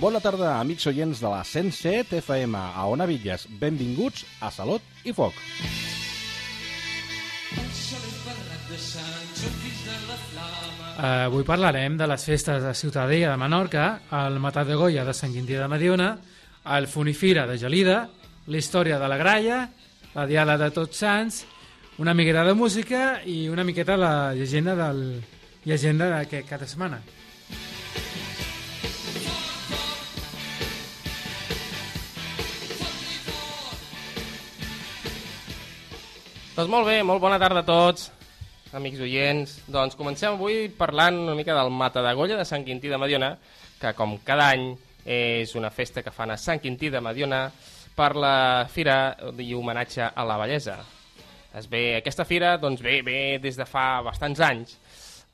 Bona tarda, amics oients de la 107 FM a Ona Villas. Benvinguts a Salut i Foc. Uh, avui parlarem de les festes de Ciutadella de Menorca, el Matat de Goya de Sant Quintí de Mediona, el Funifira de Gelida, la història de la Graia, la Diada de Tots Sants, una miqueta de música i una miqueta la llegenda del llegenda d'aquest cada setmana. Doncs molt bé, molt bona tarda a tots, amics oients. Doncs comencem avui parlant una mica del Mata de Golla de Sant Quintí de Mediona, que com cada any és una festa que fan a Sant Quintí de Mediona per la fira i homenatge a la bellesa. Es ve, aquesta fira doncs ve, ve des de fa bastants anys,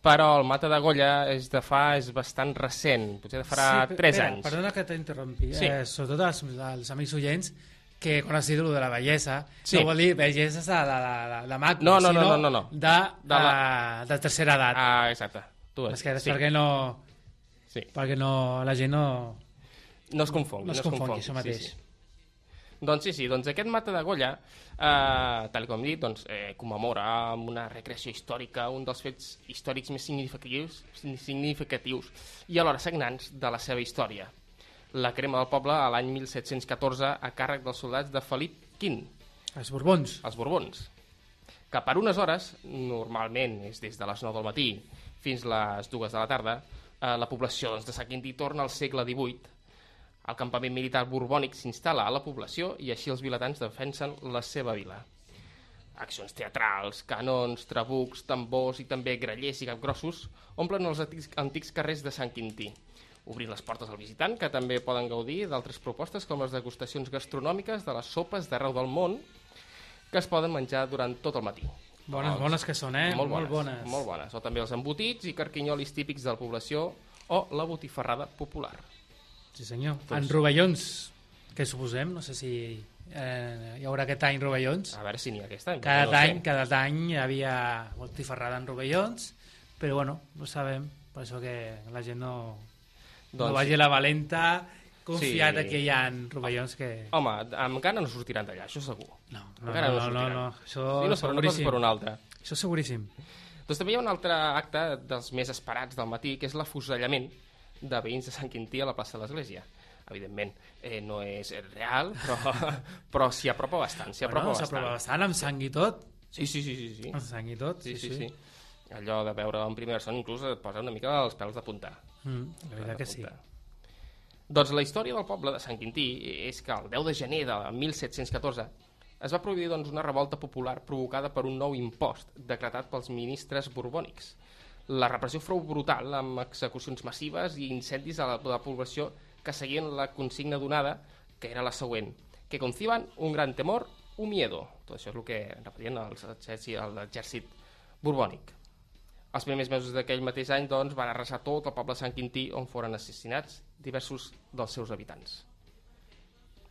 però el Mata de Golla és de fa és bastant recent, potser de farà pe- 3 espera, anys. Perdona que t'interrompi, Sí. eh, sobretot als, als amics oients, que quan has dit de la bellesa, Sí. no vol dir bellesa de, de, de, de maco, No, no, no, sinó no, no, no. De, De de, la- de tercera edat. Ah, exacte. Tu, és que és sí, perquè no... sí. perquè no, la gent no... No es confongui. No es confongui, això mateix. Sí, sí. Doncs sí, sí, doncs aquest Mata de Golla, eh, tal com dit, doncs, eh, commemora amb una recreació històrica un dels fets històrics més significatius, significatius i alhora sagnants de la seva història. La crema del poble a l'any 1714 a càrrec dels soldats de Felip V, Els borbons. els Borbons, que per unes hores, normalment és des de les 9 del matí fins les 2 de la tarda, eh, la població doncs, de Sant Quintí torna al segle XVIII. El campament militar borbònic s'instal·la a la població i així els vilatans defensen la seva vila. Accions teatrals, canons, trabucs, tambors i també grallers i capgrossos omplen els antics, antics carrers de Sant Quintí, obrint les portes al visitant, que també poden gaudir d'altres propostes com les degustacions gastronòmiques de les sopes d'arreu del món que es poden menjar durant tot el matí. Bones, Els- bones que són, eh? Molt bones, Molt bones. Molt bones. O també els embotits i carquinyolis típics de la població o la botifarrada popular. Sí, senyor. Doncs- En rovellons, què suposem? No sé si eh, hi haurà aquest any rovellons. A veure si n'hi ha aquest any. Cada no any, cada any hi havia botifarrada en rovellons, però bueno, no sabem, per això que la gent no, no Doncs vagi a la valenta confiat Sí. sí. que hi ha rovellons que... Home, encara no sortiran d'allà, això segur. No, no, encara no, no, no, no, això Si no seguríssim. per una altra. Això seguríssim. Doncs també hi ha un altre acte dels més esperats del matí, que és l'afusellament de veïns de Sant Quintí a la plaça de l'Església. Evidentment, eh, no és real, però, però s'hi apropa bastant, s'hi apropa Bueno, s'aprova bastant. bastant, amb sang i tot. Sí, sí, sí, sí, sí. Amb sang i tot, Sí, sí, sí. Allò de veure en primera persona inclús et posa una mica els pèls de punta. Mm, la veritat que sí. Doncs la història del poble de Sant Quintí és que el 10 de gener de 1714 es va produir doncs, una revolta popular provocada per un nou impost decretat pels ministres borbònics. La repressió fou brutal, amb execucions massives i incendis a la, a la població que seguien la consigna donada, que era la següent, que conciban un gran temor, un miedo. Tot això és el que repetien l'exèrcit borbònic. Els primers mesos d'aquell mateix any doncs, van arrasar tot el poble de Sant Quintí on foren assassinats diversos dels seus habitants.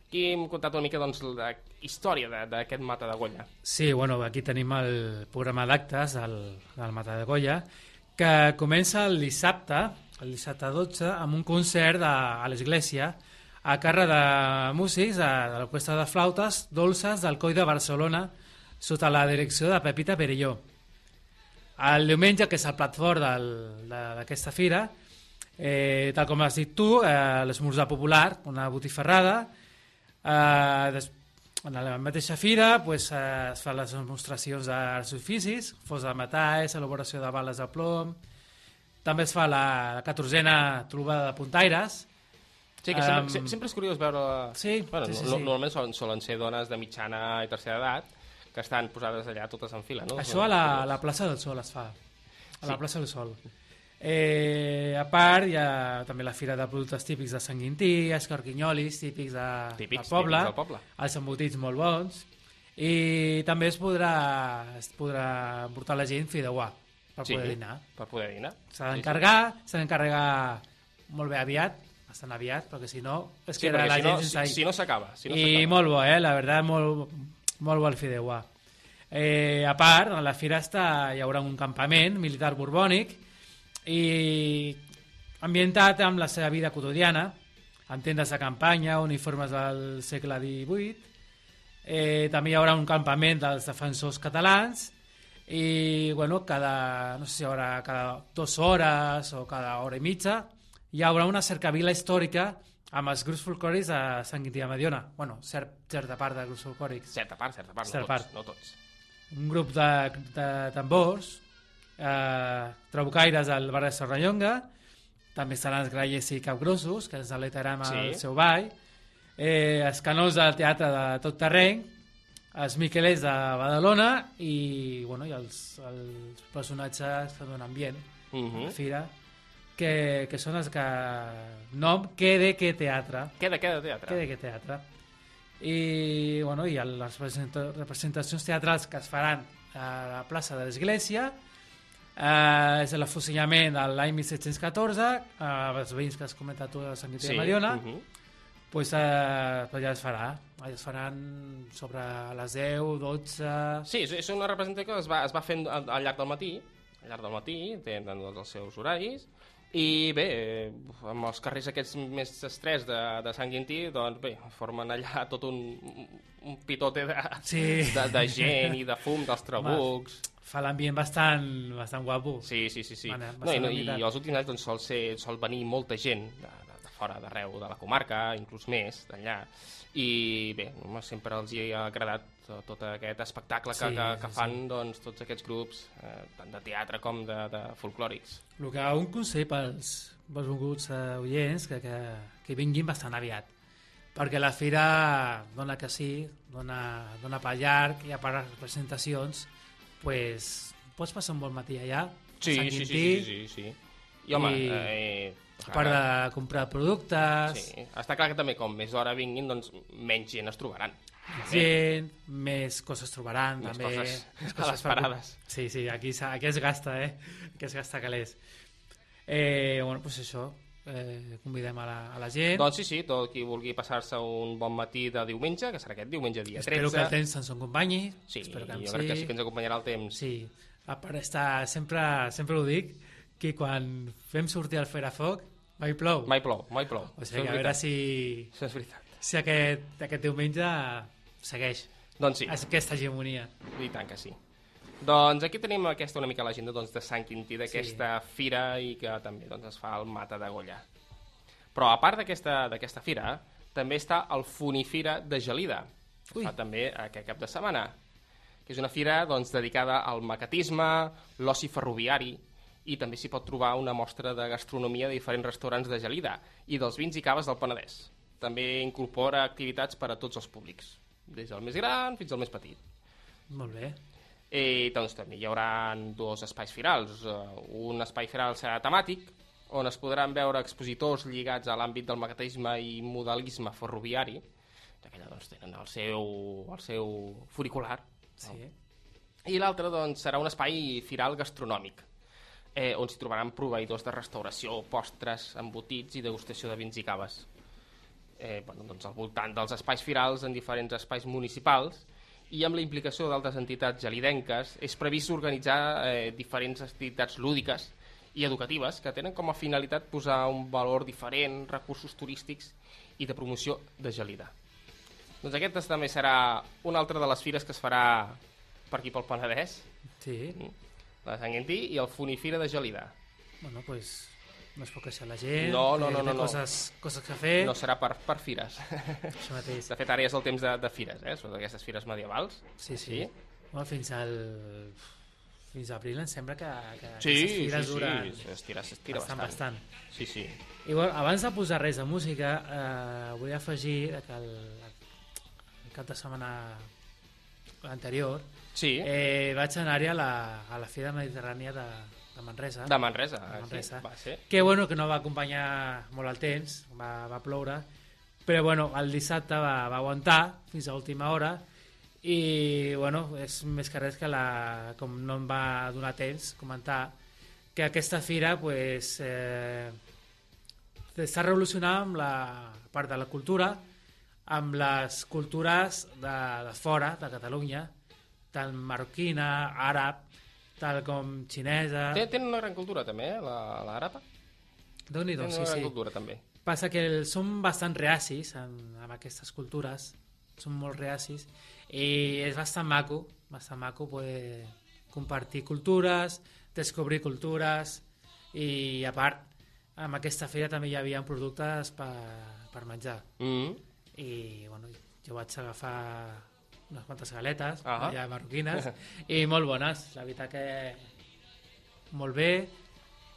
Aquí hem contat una mica doncs, la història d'aquest Mata de Golla. Sí, bueno, aquí tenim el programa d'actes del, del Mata de Goya, que comença el dissabte, el dissabte 12, amb un concert de, a l'església a càrrec de músics de, de l'Orquestra de Flautes Dolces del Coi de Barcelona sota la direcció de Pepita Perelló. El diumenge, que és el plat fort d'aquesta fira, eh, tal com has dit tu, eh, l'esmorzar popular, una botifarrada, eh, des, en la mateixa fira pues, eh, es fan les demostracions i oficis, fos de metalls, elaboració de bales de plom, també es fa la, la catorzena trobada de puntaires, Sí, que sempre, Em, se- sempre és curiós veure... Sí, bueno, sí, sí, sí. Normalment solen, solen ser dones de mitjana i tercera edat que estan posades allà totes en fila, no? Això a la, a la plaça del Sol es fa, a la Sí. plaça del Sol. Eh, a part, hi ha també la fira de productes típics de Sant Quintí, els carquinyolis típics de, Típics, del poble, típics del poble. els embotits molt bons, i també es podrà, es podrà portar la gent fideuà per Sí, poder dinar. Per poder dinar. S'ha d'encarregar, s'ha d'encarregar molt bé aviat, bastant aviat, perquè si no es Sí, queda la si gent no, sense si, si no s'acaba. Si no i molt bo, eh? la veritat, molt, molt bo el fideuà. Eh, a part, a la fira està, hi haurà un campament militar borbònic i ambientat amb la seva vida quotidiana, amb tendes de campanya, uniformes del segle XVIII. Eh, també hi haurà un campament dels defensors catalans i bueno, cada, no sé si hi haurà cada dues hores o cada hora i mitja hi haurà una cercavila històrica amb els grups folclòrics de Sant Quintí de Mediona. Bueno, cert, certa part de grups folclòrics. Certa part, certa part, Certa no tots. part. No tots. Un grup de, de tambors, eh, trabucaires del barri de Serrallonga, també estaran els grallers i capgrossos, que ens aletarem Sí. al seu ball, eh, els canons del teatre de tot terreny, els miquelers de Badalona i, bueno, i els, els personatges que donen ambient Uh a -huh. la fira, que, que són els que... Nom, que de que teatre. Queda, queda teatre. Que de que teatre. I, bueno, i les representa- representacions teatrals que es faran a la plaça de l'Església eh, és l'afusellament de l'any 1714 eh, els veïns que has comentat tu de Sant Quintí de Mariona uh -huh. pues, eh, pues ja es farà ja es faran sobre les 10, 12 Sí, és, és una representació que es va, es va fent al, al llarg del matí, al llarg del matí, tenen doncs, els seus horaris, i bé, amb els carrers aquests més estrets de, de Sant Quintí, doncs bé, formen allà tot un, un pitote de, Sí. de, de gent i de fum dels trabucs. fa l'ambient bastant, bastant guapo Sí, sí, sí. sí. Bueno, no, i, no, I els últims anys doncs, sol, ser, sol venir molta gent de fora, d'arreu de la comarca, inclús més, d'allà. I bé, sempre els hi ha agradat tot, tot aquest espectacle que, Sí, que, que sí, fan sí. doncs, tots aquests grups, eh, tant de teatre com de, de folclòrics. El que un consell pels, pels volguts eh, oients que, que, que vinguin bastant aviat perquè la fira dona que sí dona, dona per llarg i a part les presentacions pues, pots passar un bon matí allà Sant sí, sí, Quintí, sí, sí, sí. I home, I- eh, a part de comprar productes Sí, està clar que també com més d'hora vinguin, doncs menys gent es trobaran. gent, més coses trobaran Més també, coses més a les per- parades. sí, sí, aquí, aquí es gasta eh? aquí es gasta calés eh, bueno, pues això eh, convidem a la, a la gent Doncs sí, sí, tot qui vulgui passar-se un bon matí de diumenge, que serà aquest diumenge dia 13. Espero que el temps ens acompanyi. Sí, Espero jo que crec que sí que ens acompanyarà el temps. Sí, a part està, sempre, sempre ho dic, que quan fem sortir el Ferafoc, mai plou. Mai plou, mai plou. O sigui, a veure si, Això és veritat. si aquest, aquest diumenge segueix Doncs sí, aquesta hegemonia. i tant que sí. Doncs aquí tenim aquesta una mica l'agenda doncs, de Sant Quintí, d'aquesta fira i que també doncs, es fa el Mata de Golla. Però a part d'aquesta fira, també està el Funifira de Gelida, que Ui. fa també aquest cap de setmana, que és una fira doncs, dedicada al maquetisme, l'oci ferroviari, i també s'hi pot trobar una mostra de gastronomia de diferents restaurants de Gelida i dels vins i caves del Penedès. També incorpora activitats per a tots els públics, des del més gran fins al més petit. Molt bé. I doncs també hi haurà dos espais firals. Eh, Un espai firal serà temàtic, on es podran veure expositors lligats a l'àmbit del maquetisme i modelisme ferroviari, ja que allà doncs, tenen el seu, el seu furicular. Sí. I l'altre doncs, serà un espai firal gastronòmic, eh, on s'hi trobaran proveïdors de restauració, postres, embotits i degustació de vins i caves. Eh, bueno, doncs, al voltant dels espais firals en diferents espais municipals i amb la implicació d'altres entitats gelidenques és previst organitzar eh, diferents activitats lúdiques i educatives que tenen com a finalitat posar un valor diferent, recursos turístics i de promoció de Gelida. Doncs aquesta també serà una altra de les fires que es farà per aquí pel Penedès, Sí. La de Sant Quintí i el Funifira de Gelida. Bueno, pues no es pot queixar la gent. No, no, no, no, no. Coses, coses que fer. No serà per, per fires. Això mateix. De fet, ara ja és el temps de, de fires, eh? Són d'aquestes fires medievals. Sí, sí. Sí? Bueno, fins al... Fins a abril em sembla que, que Sí, aquestes sí, fires sí, duren s'estira, s'estira bastant, bastant. bastant. Sí, sí. I bueno, abans de posar res de música, eh, vull afegir que el, el cap de setmana anterior Sí, eh, vaig anar-hi a, la, a la Fira Mediterrània de, de Manresa. de Manresa. de Manresa. Sí, va ser. Que bueno, que no va acompanyar molt el temps, va, va ploure, però bueno, el dissabte va, va aguantar fins a última hora i bueno, és més que res que la, com no em va donar temps comentar que aquesta fira pues, eh, està revolucionant amb la part de la cultura amb les cultures de, de fora, de Catalunya tant marroquina, àrab tal com xinesa Té- Tenen una gran cultura també, eh, la- l'àrapa? déu nhi Tenen sí, una gran sí. cultura també. Passa que el- són bastant reacis en, amb aquestes cultures, són molt reacis, i és bastant maco, bastant maco poder compartir cultures, descobrir cultures, i a part, amb aquesta fira també hi havia productes per, per menjar. Mm. I bueno, jo vaig agafar unes quantes galetes, Ah. allà marroquines, i molt bones, la veritat que molt bé,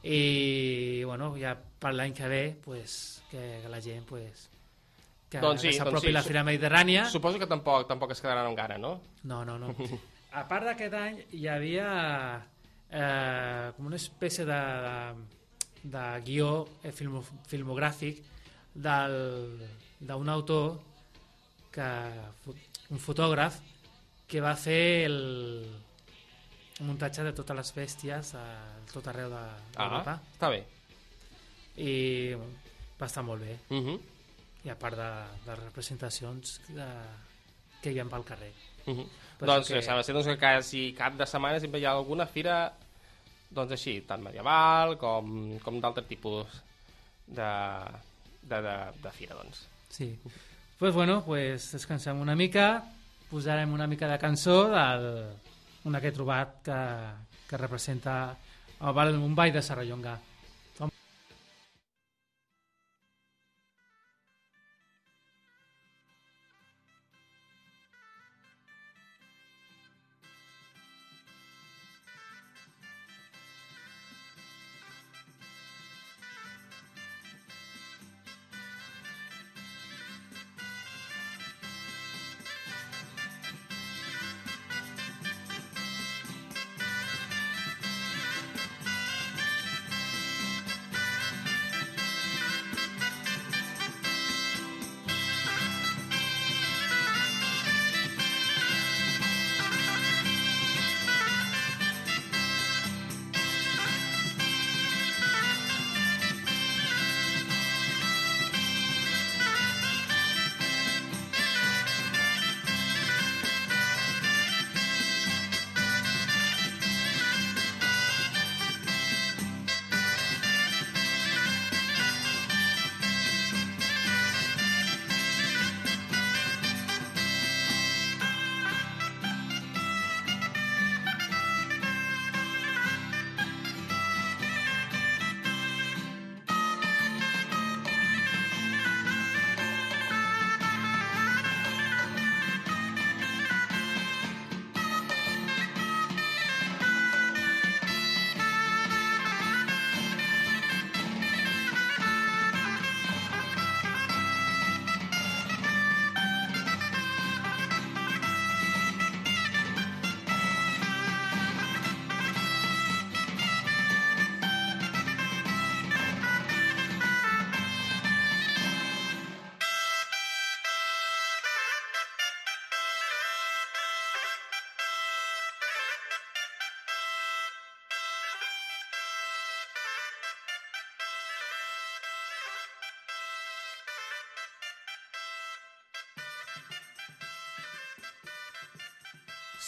i bueno, ja per l'any que ve pues, que, que la gent pues, que, Doncs sí, doncs s'apropi sí, la Fira Mediterrània Suposo que tampoc, tampoc es quedaran amb gana, no? no, no, no a part d'aquest any hi havia eh, com una espècie de, de, de guió eh, filmo, filmogràfic d'un autor que, un fotògraf que va fer el, un muntatge de totes les bèsties a tot arreu de- d'Europa Ah, està bé. i va estar molt bé Mm -hmm. i a part de, de representacions de, que hi ha pel carrer Mm -hmm. Per Doncs que... que- sembla ser doncs, que quasi cap de setmana sempre hi ha alguna fira doncs així, tant medieval com, com d'altre tipus de, de, de, de fira, doncs. Sí. Pues bueno, pues descansem una mica, posarem una mica de cançó del una que he trobat que, que representa el ball, un ball de Serrallonga.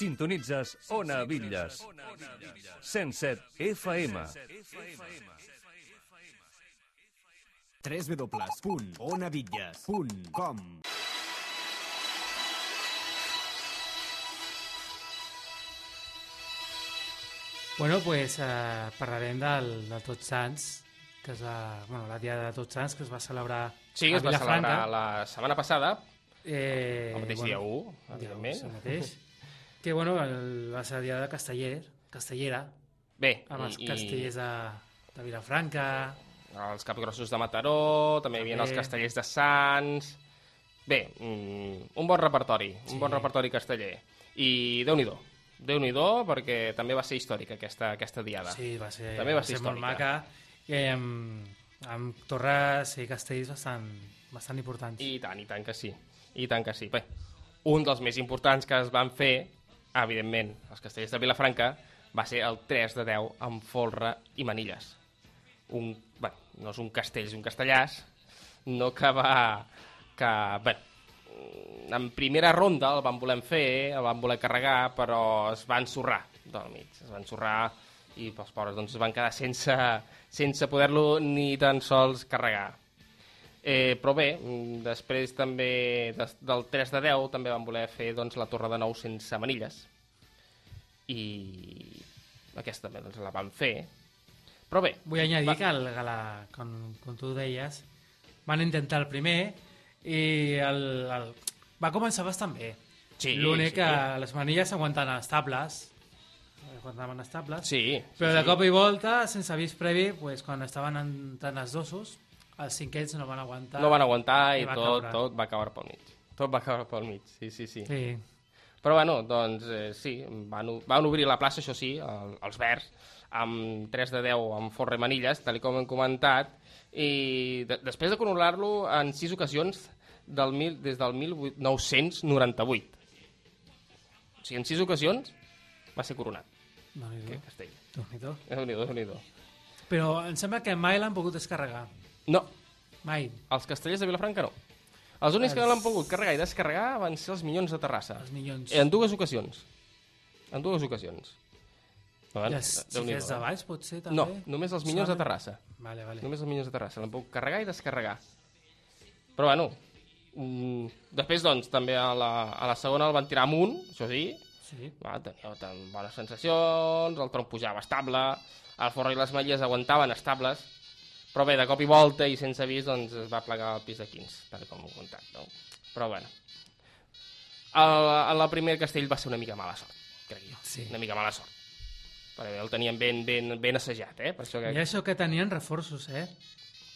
Sintonitzes Ona Villes. 107 FM. www.onavitlles.com Bueno, pues eh, parlarem del, de Tots Sants, que és la, bueno, la Diada de Tots Sants, que es va celebrar Sí, a es va Vilafranca. celebrar la setmana passada, Eh, el mateix dia 1, dia evidentment. u, el mateix. Que, bueno, el, va ser la Diada de Casteller, Castellera, Bé, amb els i, castellers de, de Vilafranca, i els capgrossos de Mataró, també hi havia els castellers de Sants... Bé, mm, un bon repertori, Sí. un bon repertori casteller. I Déu-n'hi-do, déu nhi perquè també va ser històrica aquesta, aquesta diada. Sí, va ser, També va ser molt històrica. maca i amb, amb torres i castells bastant, bastant importants. I tant, i tant que sí. I tant que sí. Bé, un dels més importants que es van fer, evidentment, els castellers de Vilafranca, va ser el 3 de 10 amb folre i manilles. Un, bé, no és un castell, és un castellàs, no que va... Que, bé, en primera ronda el van voler fer, el van voler carregar, però es van ensorrar del mig, es van ensorrar i els pobres doncs, es van quedar sense, sense poder-lo ni tan sols carregar. Eh, però bé, després també des, del 3 de 10 també van voler fer doncs, la Torre de Nou sense manilles i aquesta també doncs, la van fer però bé, Vull añadir Va. que, el, que la, com, com tu deies, van intentar el primer i el, el, va començar bastant bé. Sí, L'únic sí. que les manilles aguanten estables, aguantaven estables, sí, però sí, de cop i volta, sense avís previ, pues, quan estaven entrant els dosos, els cinquets no van aguantar. no van aguantar i i va tot, caure. tot va caure pel mig tot va caure pel mig, sí, sí, sí, Sí, Però bueno, doncs eh, sí, van, van obrir la plaça, això sí, el, els verds, amb 3 de 10 amb forre manilles, tal com hem comentat, i de, després de coronar-lo en 6 ocasions del mil, des del 1998. O sigui, en 6 ocasions va ser coronat. Déu-n'hi-do. Déu-n'hi-do, déu nhi déu Però em sembla que mai l'han pogut descarregar. No, Mai. els castellers de Vilafranca no. Els únics que Els- no l'han pogut carregar i descarregar van ser els Minyons de Terrassa. Els milions. En dues ocasions. En dues ocasions. I els xiquets de potser, també? No, només els Minyons de? Terrassa. Vale, vale. Només els Minyons de Terrassa. L'han pogut carregar i descarregar. Però bueno, mm, després doncs també a la, a la segona el van tirar amunt, això sí, Sí. va, tenia tan bones sensacions, el tronc pujava estable, el forro i les malles aguantaven estables, però bé, de cop i volta i sense avís doncs es va plegar al pis de 15, tal com ho he contat, no? Però bueno, el, el primer castell va ser una mica mala sort, crec jo, Sí. una mica mala sort. Perquè el tenien ben, ben, ben assajat, eh? Per això que... I això que tenien reforços, eh?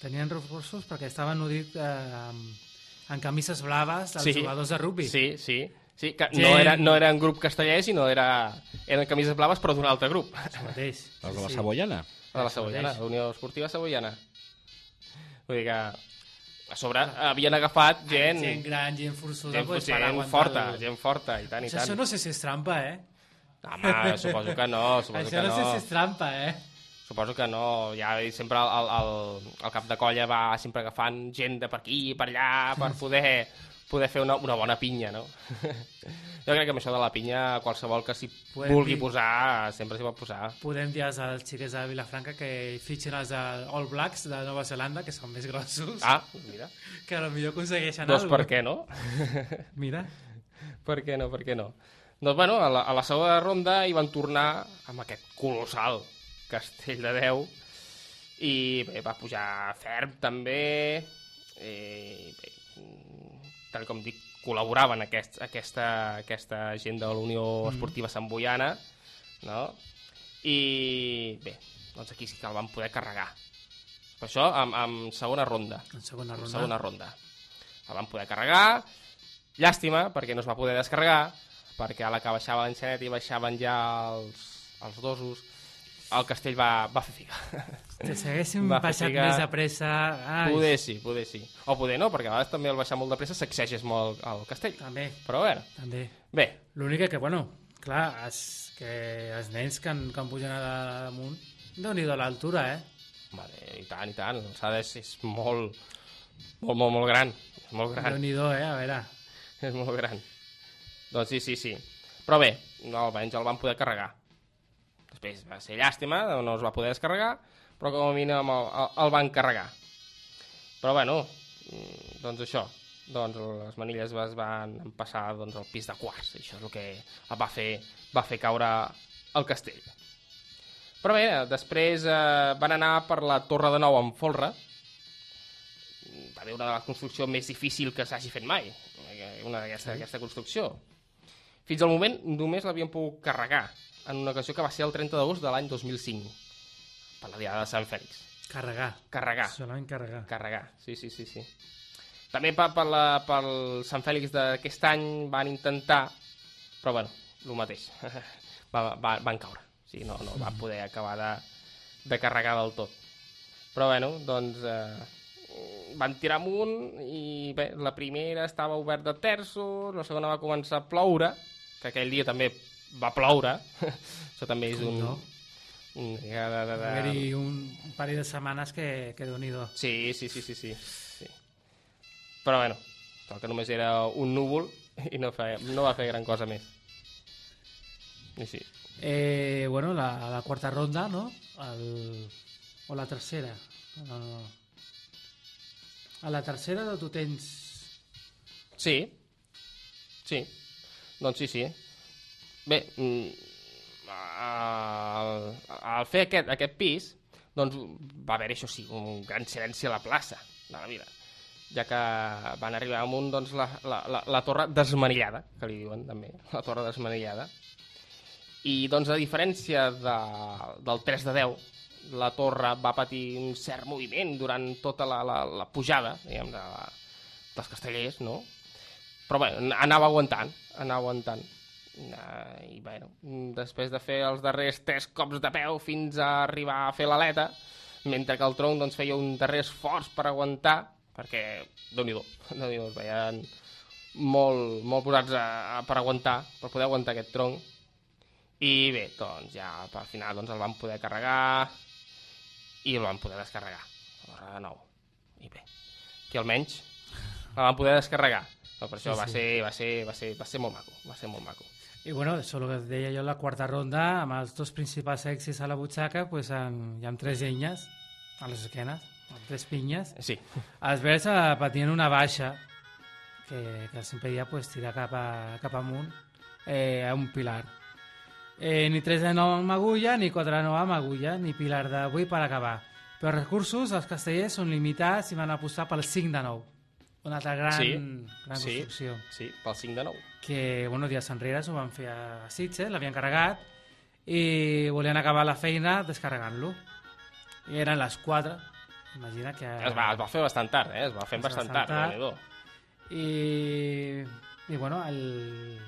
Tenien reforços perquè estaven nudit eh, amb, amb camises blaves dels Sí. jugadors de rugby. Sí, sí. Sí, que Gent. no, era, no era un grup casteller, sinó era, eren camises blaves, però d'un altre grup. Això mateix. Els de la Sí, sí. La de la mateix. la Unió Esportiva Savoiana. Vull dir que a sobre havien agafat gent, Gent gran, gent forçuda, gent, pues, gent forta, el- gent forta, i tant, i Això, tant. això no sé si és trampa, eh? Home, suposo que no, suposo això que no, sé no. si és trampa, eh? Suposo que no, ja sempre el, el, el, el cap de colla va sempre agafant gent de per aquí i per allà per poder, poder fer una, una bona pinya, no? jo crec que amb això de la pinya qualsevol que s'hi vulgui dir- posar sempre s'hi pot posar. Podem dir als, xiquets de Vilafranca que fitxin els All Blacks de Nova Zelanda, que són més grossos, Ah, mira, que potser aconsegueixen doncs alguna per què no? Mira, Per què no, per què no? Doncs bueno, a la, a la segona ronda hi van tornar amb aquest colossal castell de 10 i bé, va pujar ferm també i bé, mm, tal com dic, col·laboraven aquest, aquesta, aquesta gent de la Unió Esportiva Sant Boiana no? i bé, doncs aquí sí que el van poder carregar per això amb, amb segona ronda en segona en ronda. segona ronda. El van poder carregar, llàstima, perquè no es va poder descarregar, perquè a la que baixava l'enxanet i baixaven ja els, els dosos, el castell va, va fer figa. Si s'haguéssim baixat figa. més de pressa... Ai, poder sí, poder sí. O poder no, perquè a vegades també al baixar molt de pressa sacseges molt el, el castell. També, Però a veure, també. bé, L'únic que, bueno, clar, és que els nens que, han- que han pugen a damunt, déu-n'hi-do a l'altura, eh? vale, i tant, i tant, l'alçada és, és molt, molt, molt, molt gran. És molt gran. Déu-n'hi-do, eh? A veure, És molt gran. Doncs sí, sí, sí. Però bé, no, almenys el van poder carregar. Després va ser llàstima, no es va poder descarregar, però com a mínim el, el, el van carregar. Però bueno, mm, doncs això, doncs les manilles es van passar doncs, al pis de quarts, això és el que el va fer, va fer caure el castell. Però bé, després eh, van anar per la Torre de Nou amb folre, va haver una de les construccions més difícil que s'hagi fet mai, eh, una d'aquesta aquesta construcció. Fins al moment només l'havien pogut carregar en una ocasió que va ser el 30 d'agost de l'any 2005, per la Diada de Sant Fèlix. carregar. Carregar, Solament carregar. carregar, sí, sí, sí. sí. També per, per, la, pel Sant Fèlix d'aquest any van intentar, però bueno, el mateix, va, va, van caure. O sigui, no, no va poder acabar de, de carregar del tot. Però bueno, doncs eh, van tirar amunt i bé, la primera estava oberta de terços, la segona va començar a ploure, que aquell dia també va ploure, això també és un... No. Haver-hi un, un parell de setmanes que, que déu-n'hi-do. Sí, sí, sí, sí, sí. sí. Però bueno, el que només era un núvol i no, feia, no va fer gran cosa més. I sí. Eh, bueno, la, la quarta ronda, no? El, o la tercera. No, no. A la tercera tu tens... Sí. Sí. Doncs sí, sí. Bé, mm, al, al fer aquest, aquest pis, doncs va haver això sí, un gran silenci a la plaça de la vila, ja que van arribar amunt doncs, la, la, la, la torre desmanillada, que li diuen també, la torre desmanillada. I doncs a diferència de, del 3 de 10, la torre va patir un cert moviment durant tota la, la, la pujada, diguem, de, dels castellers, no? Però bé, anava aguantant, anava aguantant. Uh, I bueno, després de fer els darrers tres cops de peu fins a arribar a fer l'aleta, mentre que el tronc doncs, feia un darrer esforç per aguantar, perquè, déu nhi déu es veien molt, molt posats a, a, per aguantar, per poder aguantar aquest tronc. I bé, doncs ja al final doncs, el van poder carregar i el van poder descarregar. A nou. I bé, que almenys el van poder descarregar. No, per això Sí, va, sí. ser, va, ser, va, ser, va ser molt maco, va ser molt maco. I bueno, això el que et deia jo, la quarta ronda, amb els dos principals èxits a la butxaca, pues, amb, hi ha tres llenyes a les esquenes, amb tres pinyes. Sí, Els verds eh, patien una baixa que, que els impedia pues, tirar cap, a, cap amunt eh, a un pilar. Eh, ni 3 de 9 amb agulla, ni 4 de 9 amb agulla, ni pilar de 8 per acabar. Però els recursos, els castellers, són limitats i van apostar pel 5 de 9. Una altra gran, Sí, gran sí. construcció. sí, pel 5 de 9. Que, bueno, dies enrere s'ho van fer a Sitges, l'havien carregat, i volien acabar la feina descarregant-lo. I eren les 4. Imagina que... Es va, es va fer bastant tard, eh? Es va fer Es bastant bastant tard, tard. i, i bueno, el,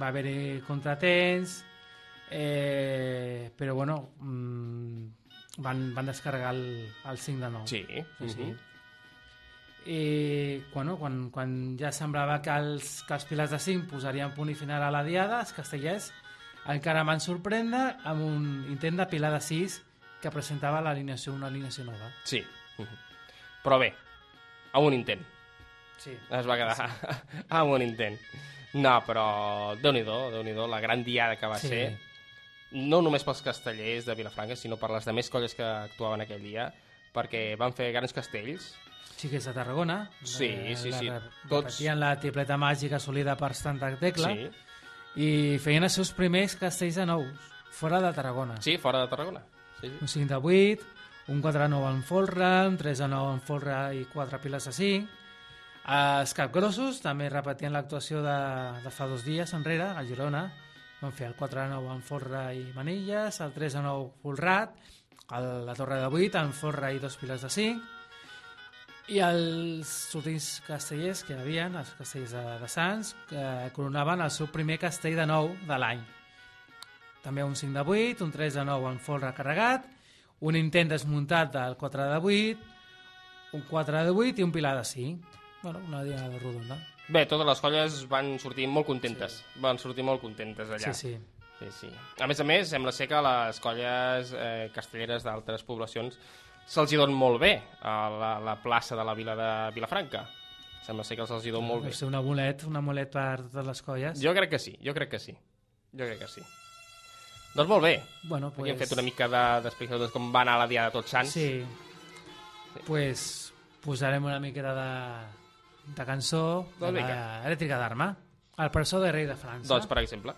va haver-hi contratemps eh, però bueno mm, van, van descarregar el, el 5 de 9 Sí, sí, sí. mhm. I bueno, quan, quan ja semblava que els, que els pilars de 5 posarien punt i final a la diada, els castellers encara van sorprendre amb un intent de pilar de 6 que presentava l'alineació, una alineació nova. sí. Però bé, a un intent. Sí. Es va quedar amb un intent. No, però Déu-n'hi-do, déu nhi déu la gran diada que va Sí. ser, no només pels castellers de Vilafranca, sinó per les demés colles que actuaven aquell dia, perquè van fer grans castells, Xiquets de Tarragona. Sí, eh, sí, la- sí. la- Tots- Repetien la tripleta màgica assolida per Santa Tecla sí, i feien els seus primers castells de nous, fora de Tarragona. sí, fora de Tarragona. Sí, sí. Un 5 de 8, un 4 de 9 en folre, un 3 de 9 en folre i 4 piles de 5. Els capgrossos també repetien l'actuació de, de fa dos dies enrere, a Girona. Van fer el 4 de 9 en folre i manilles, el 3 de 9 folrat, el, la torre de 8 en folre i dos piles de 5, i els últims castellers que hi havia, els castellers de, de Sants, que coronaven el seu primer castell de nou de l'any. També un 5 de 8, un 3 de 9 en folre carregat, un intent desmuntat del 4 de 8, un 4 de 8 i un pilar de 5. Bueno, una diada rodona. Bé, totes les colles van sortir molt contentes. Sí. Van sortir molt contentes allà. Sí, sí. Sí, sí. A més a més, sembla ser que les colles eh, castelleres d'altres poblacions se'ls hi don molt bé a la, la plaça de la vila de Vilafranca. Sembla ser que se'ls hi don molt bé. Deu ser un amulet, un amulet per totes les colles. Jo crec que sí, jo crec que sí. Jo crec que sí. Doncs molt bé. Bueno, Pues... pues... Hem fet una mica de- d'explicació de, com va anar la Diada de Tots Sants. Sí. Pues posarem una miqueta de, de cançó de Doncs vinga. la elèctrica d'Arma. El presó de rei de França. Doncs, per exemple.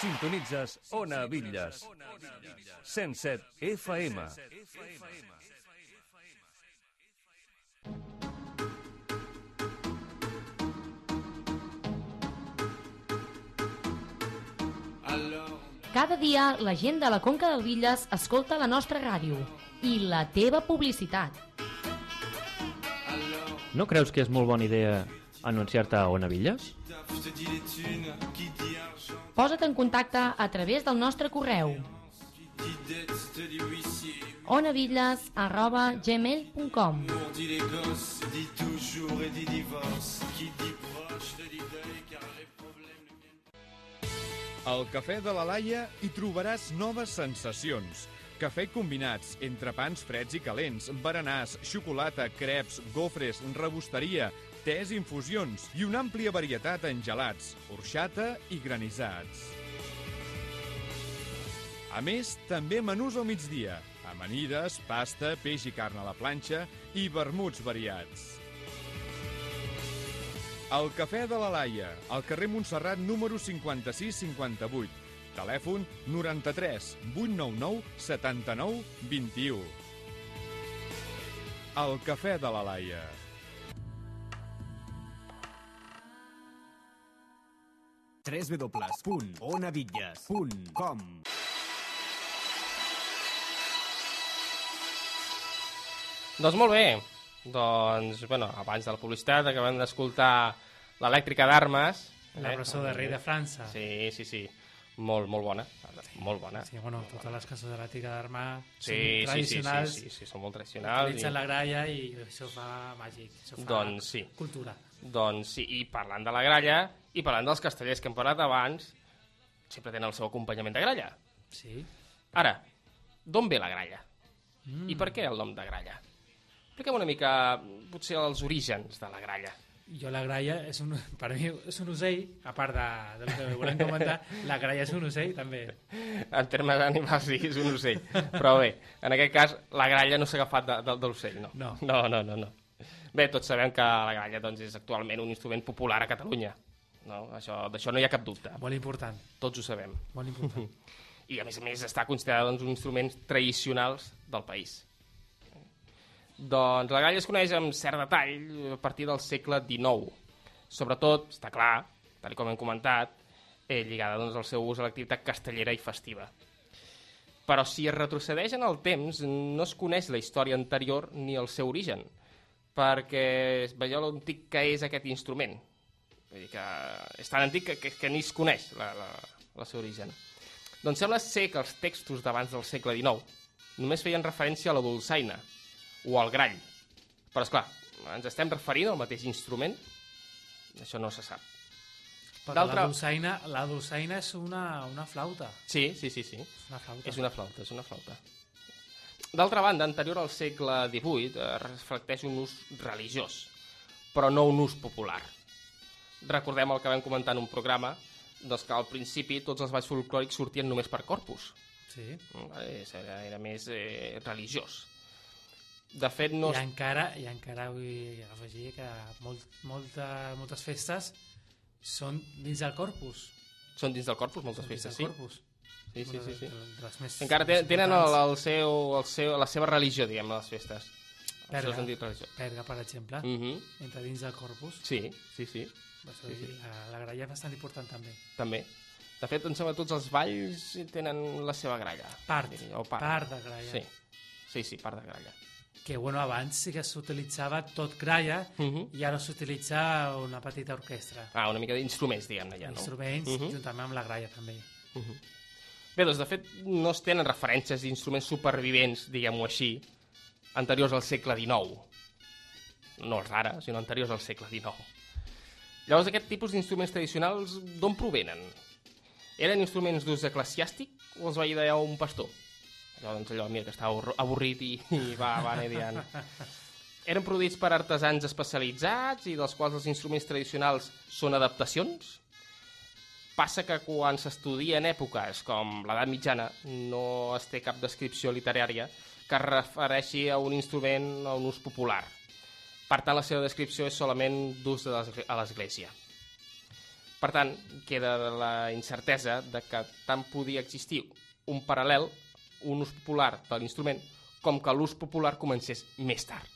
Sintonitzes Ona Bitlles. 107 FM. Cada dia la gent de la Conca del Villes escolta la nostra ràdio i la teva publicitat. No creus que és molt bona idea anunciar-te a Ona Villes? Posa't en contacte a través del nostre correu. Onavilles arroba gmail.com Al Cafè de la Laia hi trobaràs noves sensacions. Cafè combinats, entrepans freds i calents, berenars, xocolata, creps, gofres, rebosteria, tés infusions i una àmplia varietat en gelats, orxata i granissats. A més, també menús al migdia, amanides, pasta, peix i carn a la planxa i vermuts variats. El Cafè de la Laia, al carrer Montserrat número 5658. Telèfon 93 899 79 21. El Cafè de la Laia. www.onavitlles.com Doncs molt bé. Doncs, bueno, abans de la publicitat acabem d'escoltar l'elèctrica d'armes. La presó de rei de França. Sí, sí, sí. Molt, molt bona. Molt bona. Sí, bueno, totes les cançons de l'ètica d'arma Sí, són sí, sí, sí, tradicionals. sí, sí, són molt tradicionals. Utilitzen I... la gralla i això fa màgic. Això fa Doncs sí. cultura. Doncs sí, i parlant de la gralla, i parlant dels castellers que hem parlat abans, sempre tenen el seu acompanyament de gralla. Sí. Ara, d'on ve la gralla? Mm. I per què el nom de gralla? Expliquem una mica, potser, els orígens de la gralla. Jo la gralla és un, per mi és un ocell, a part de, del que volem comentar, la gralla és un ocell també. En termes animals sí, és un ocell. Però bé, en aquest cas, la gralla no s'ha agafat de, de, de l'ocell, no. No. no. No, no, no. Bé, tots sabem que la gralla doncs, és actualment un instrument popular a Catalunya. No? Això D'això no hi ha cap dubte. Molt important, Tots ho sabem. molt important. I a més a més està considerat doncs, un instruments tradicionals del país. Doncs la gralla es coneix amb cert detall a partir del segle XIX. Sobretot, està clar, tal com hem comentat, eh, lligada doncs, al seu ús a l'activitat castellera i festiva. Però si es retrocedeix en el temps, no es coneix la història anterior ni el seu origen, perquè veieu l'antic que és aquest instrument. Vull dir que és tan antic que, que, que ni es coneix la, la, el seu origen. Doncs sembla ser que els textos d'abans del segle XIX només feien referència a la dolçaina o al grall. Però, és clar, ens estem referint al mateix instrument? Això no se sap. Però la dolçaina, la dolçaina és una, una flauta. Sí, sí, sí, sí. És una flauta. És una flauta, és una flauta. D'altra banda, anterior al segle XVIII, eh, reflecteix un ús religiós, però no un ús popular. Recordem el que vam comentar en un programa, doncs que al principi tots els balls folclòrics sortien només per corpus. Sí. Vale? Era, era més eh, religiós. De fet, no... I encara, I encara vull afegir que molt, molta, moltes festes són dins del corpus. Són dins del corpus moltes Són festes, sí. corpus. Sí, sí, sí, sí. Encara tenen el, el seu, el seu, la seva religió, diguem, les festes. Això Perga. és en dit religió. Perga, per exemple, Mm -hmm. entra dins del corpus. Sí, sí, sí, Per això sí, La, la gralla és bastant important també. també. De fet, em sembla tots els balls tenen la seva gralla. Part, diria, o part. part de gralla. Sí, sí, sí, part de gralla. Que bueno, abans sí que s'utilitzava tot gralla Uh -huh. i ara s'utilitza una petita orquestra. Ah, una mica d'instruments, diguem-ne, ja, no? Instruments, Uh -huh. juntament amb la gralla també. Uh -huh. Bé, doncs, de fet, no es tenen referències d'instruments supervivents, diguem-ho així, anteriors al segle XIX. No els d'ara, sinó anteriors al segle XIX. Llavors, aquest tipus d'instruments tradicionals, d'on provenen? Eren instruments d'ús eclesiàstic o els va idear un pastor? Allò, doncs allò, mira, que estava avorr- avorrit i, i va, va anar ideant. Eren produïts per artesans especialitzats i dels quals els instruments tradicionals són adaptacions? Passa que quan s'estudia en èpoques com l'edat mitjana no es té cap descripció literària que es refereixi a un instrument o un ús popular. Per tant, la seva descripció és solament d'ús a l'església. Per tant, queda la incertesa de que tant podia existir un paral·lel, un ús popular de l'instrument, com que l'ús popular comencés més tard.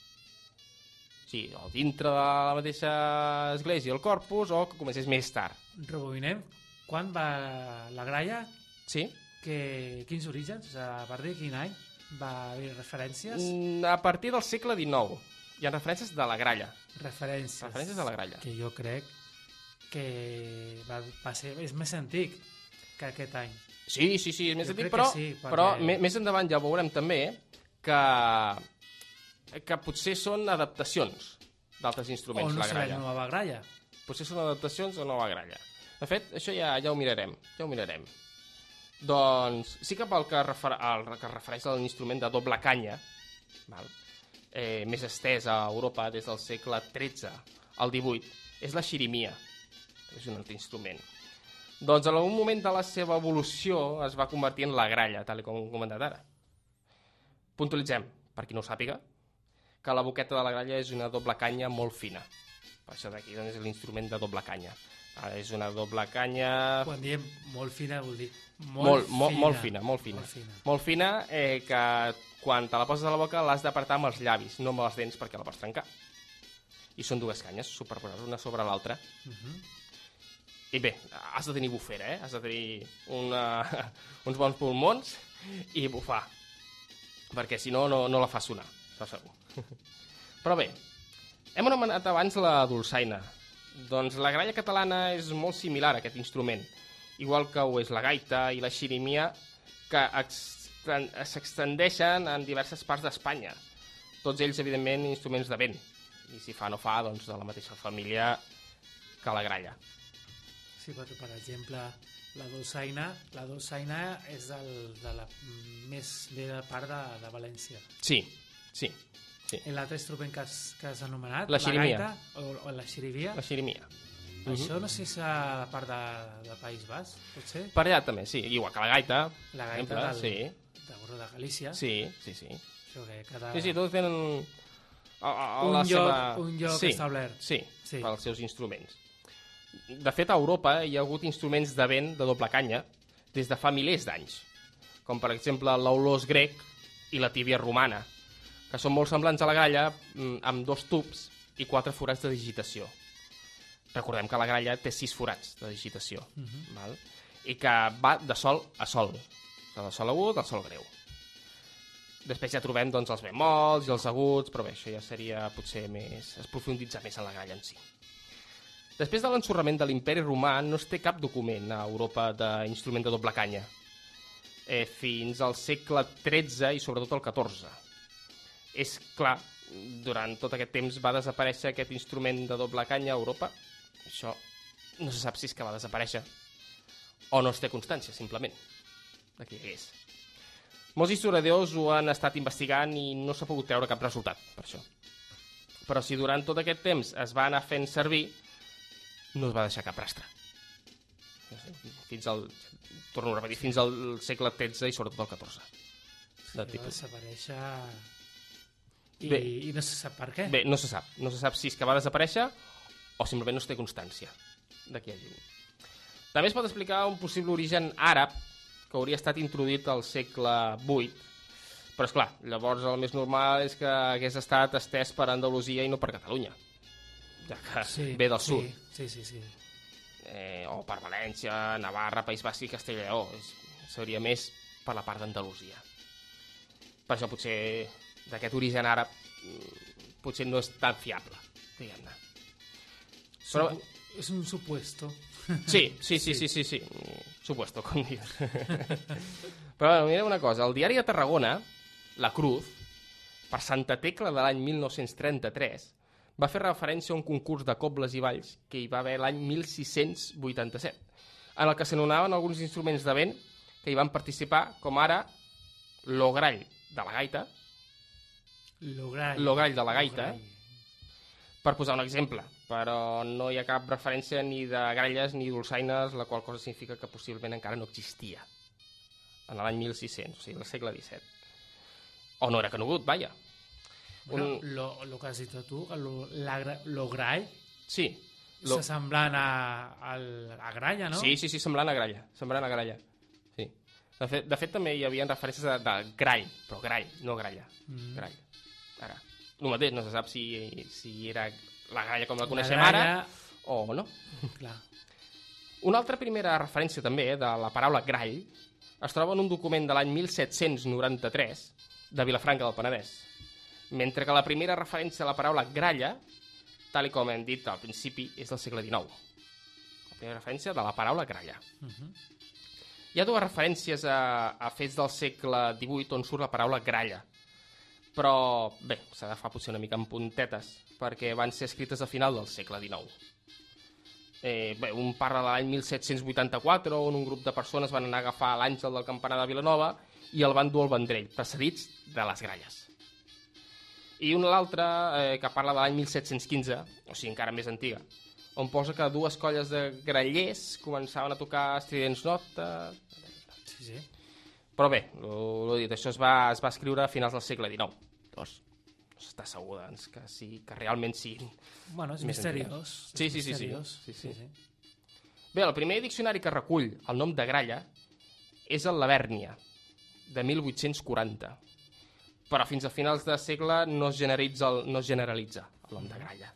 Sí, o dintre de la mateixa església, el corpus, o que comencés més tard. Rebobinem. Quan va la gralla? Sí? Que, quins orígens? O sigui, a partir de quin any va haver referències? Mm, A partir del segle XIX hi ha referències de la gralla. Referències. Referències de la gralla. Que jo crec que va, va ser, és més antic que aquest any. Sí, sí, sí, és més Jo antic, però, sí, perquè- però més endavant ja veurem també que, que potser són adaptacions d'altres O instruments, no la gralla. nova gralla. Potser són adaptacions o nova gralla. De fet, això ja, ja ho mirarem, ja ho mirarem. Doncs sí que pel que, refer, el, que es refereix a l'instrument de doble canya, val? Eh, més estès a Europa des del segle XIII al XVIII, és la xirimia. És un altre instrument. Doncs en algun moment de la seva evolució es va convertir en la gralla, tal com hem comentat ara. Puntualitzem, per qui no ho sàpiga, que la boqueta de la gralla és una doble canya molt fina. Per això d'aquí doncs, és l'instrument de doble canya. Ara és una doble canya Quan diem molt fina vol dir molt, molt, molt, molt fina, molt fina. Molt fina. Molt fina eh, que quan te la poses a la boca l'has d'apartar amb els llavis, no amb les dents perquè la pots trencar. I són dues canyes superposades una sobre l'altra. Mhm. I bé, has de tenir bufera, eh? Has de tenir una, uns bons pulmons i bufar. Perquè si no, no, no la fa sonar, això segur. Però bé, hem anomenat abans la dolçaina. Doncs la gralla catalana és molt similar a aquest instrument, igual que ho és la gaita i la xirimia, que exten- s'extendeixen en diverses parts d'Espanya. Tots ells, evidentment, instruments de vent. I si fa no fa, doncs de la mateixa família que la gralla. Sí, perquè, per exemple, la dolçaina, la dolçaina és del, de la més vella part de, de València. Sí, sí, sí. I l'altre instrument que has, que has anomenat, La xirimia. gaita, o, o la xirivia, La xirimia. això no sé si és a la part de, de País Basc, potser? Per allà també, sí. Igual que la gaita. La per gaita exemple, del, Sí, de, bueno, de Galícia. sí, sí, sí. Això que cada... Sí, sí, tots tenen... A, a, a Un la lloc- seva... un lloc sí, establert. Sí, Sí. pels seus instruments. De fet, a Europa hi ha hagut instruments de vent de doble canya des de fa milers d'anys, com per exemple l'olós grec i la tíbia romana, que són molt semblants a la gralla mm, amb dos tubs i quatre forats de digitació. Recordem que la gralla té sis forats de digitació, val? i que va de sol a sol, de sol agut al sol greu. Després ja trobem doncs, els bemols i els aguts, però bé, això ja seria potser més... es profunditza més en la gralla en si. Després de l'ensorrament de l'imperi romà no es té cap document a Europa d'instrument de doble canya, eh, fins al segle XIII i sobretot el XIV. És clar, durant tot aquest temps va desaparèixer aquest instrument de doble canya a Europa. Això no se sap si és que va desaparèixer o no es té constància, simplement, de que hi és. Molts historiadors ho han estat investigant i no s'ha pogut treure cap resultat, per això. Però si durant tot aquest temps es va anar fent servir, no es va deixar cap rastre. Fins al, torno a repetir, fins al segle XIII i sobretot al XIV. De que va desaparèixer i, Bé. i no se sap per què. Bé, no se sap. No se sap si és que va desaparèixer o simplement no es té constància de qui hagi. També es pot explicar un possible origen àrab que hauria estat introduït al segle VIII, però és clar, llavors el més normal és que hagués estat estès per Andalusia i no per Catalunya, ja que sí, ve del sud, Sí, sí, sí. eh, o per València, Navarra, País Basc i és, seria més per la part d'Andalusia. Per això potser d'aquest origen àrab mm, potser no és tan fiable, diguem-ne. Però- És un supuesto. Sí, sí, sí, sí, sí, sí. Supuesto, com dius. Però bueno, mira una cosa, el diari de Tarragona, La Cruz, per Santa Tecla de l'any 1933, va fer referència a un concurs de cobles i balls que hi va haver l'any 1687, en el que s'anomenaven alguns instruments de vent que hi van participar, com ara l'ograll de la gaita, Lograll. Lograll de la gaita. Lograll. per posar un exemple, però no hi ha cap referència ni de gralles ni dolçaines, la qual cosa significa que possiblement encara no existia en l'any 1600, o sigui, al segle XVII. O no era conegut, vaja. Bueno, Un- lo, lo que has dit tu, lo, la, gra- lograll, Sí, Lo- S'assemblant a, al- a Gralla, no? Sí, sí, sí, semblant a gralla. Semblant a gralla. Sí. De fet, de fet també hi havia referències de, de grall, però grall, no gralla. Mm. Grall. Ara, el mateix, no se sap si, si era la gralla com la La coneixem gralla, ara o no. Clar. Una altra primera referència també de la paraula grall es troba en un document de l'any 1793 de Vilafranca del Penedès, mentre que la primera referència a la paraula gralla, tal com hem dit al principi, és del segle XIX. La primera referència de la paraula gralla. Uh -huh. Hi ha dues referències a, a fets del segle XVIII on surt la paraula gralla, però bé, s'ha d'agafar potser una mica en puntetes, perquè van ser escrites a final del segle XIX. Eh, bé, un parla de l'any 1784, on un grup de persones van anar a agafar l'àngel del campanar de Vilanova i el van dur al Vendrell, precedits de les gralles. I una l'altra, eh, que parla de l'any 1715, o sigui, encara més antiga, on posa que dues colles de grallers començaven a tocar estridents nota... Sí, sí. Però bé, el dit, això es va, es va escriure a finals del segle XIX. Llavors, no s'està segur doncs, que, sí, que realment siguin Bueno, és misteriós. Sí, és sí, sí, sí. misteriós. Sí, sí. Bé, el primer diccionari que recull el nom de gralla és el Lavèrnia, de 1840. Però fins a finals de segle no es generalitza el, no es generalitza el nom de gralla.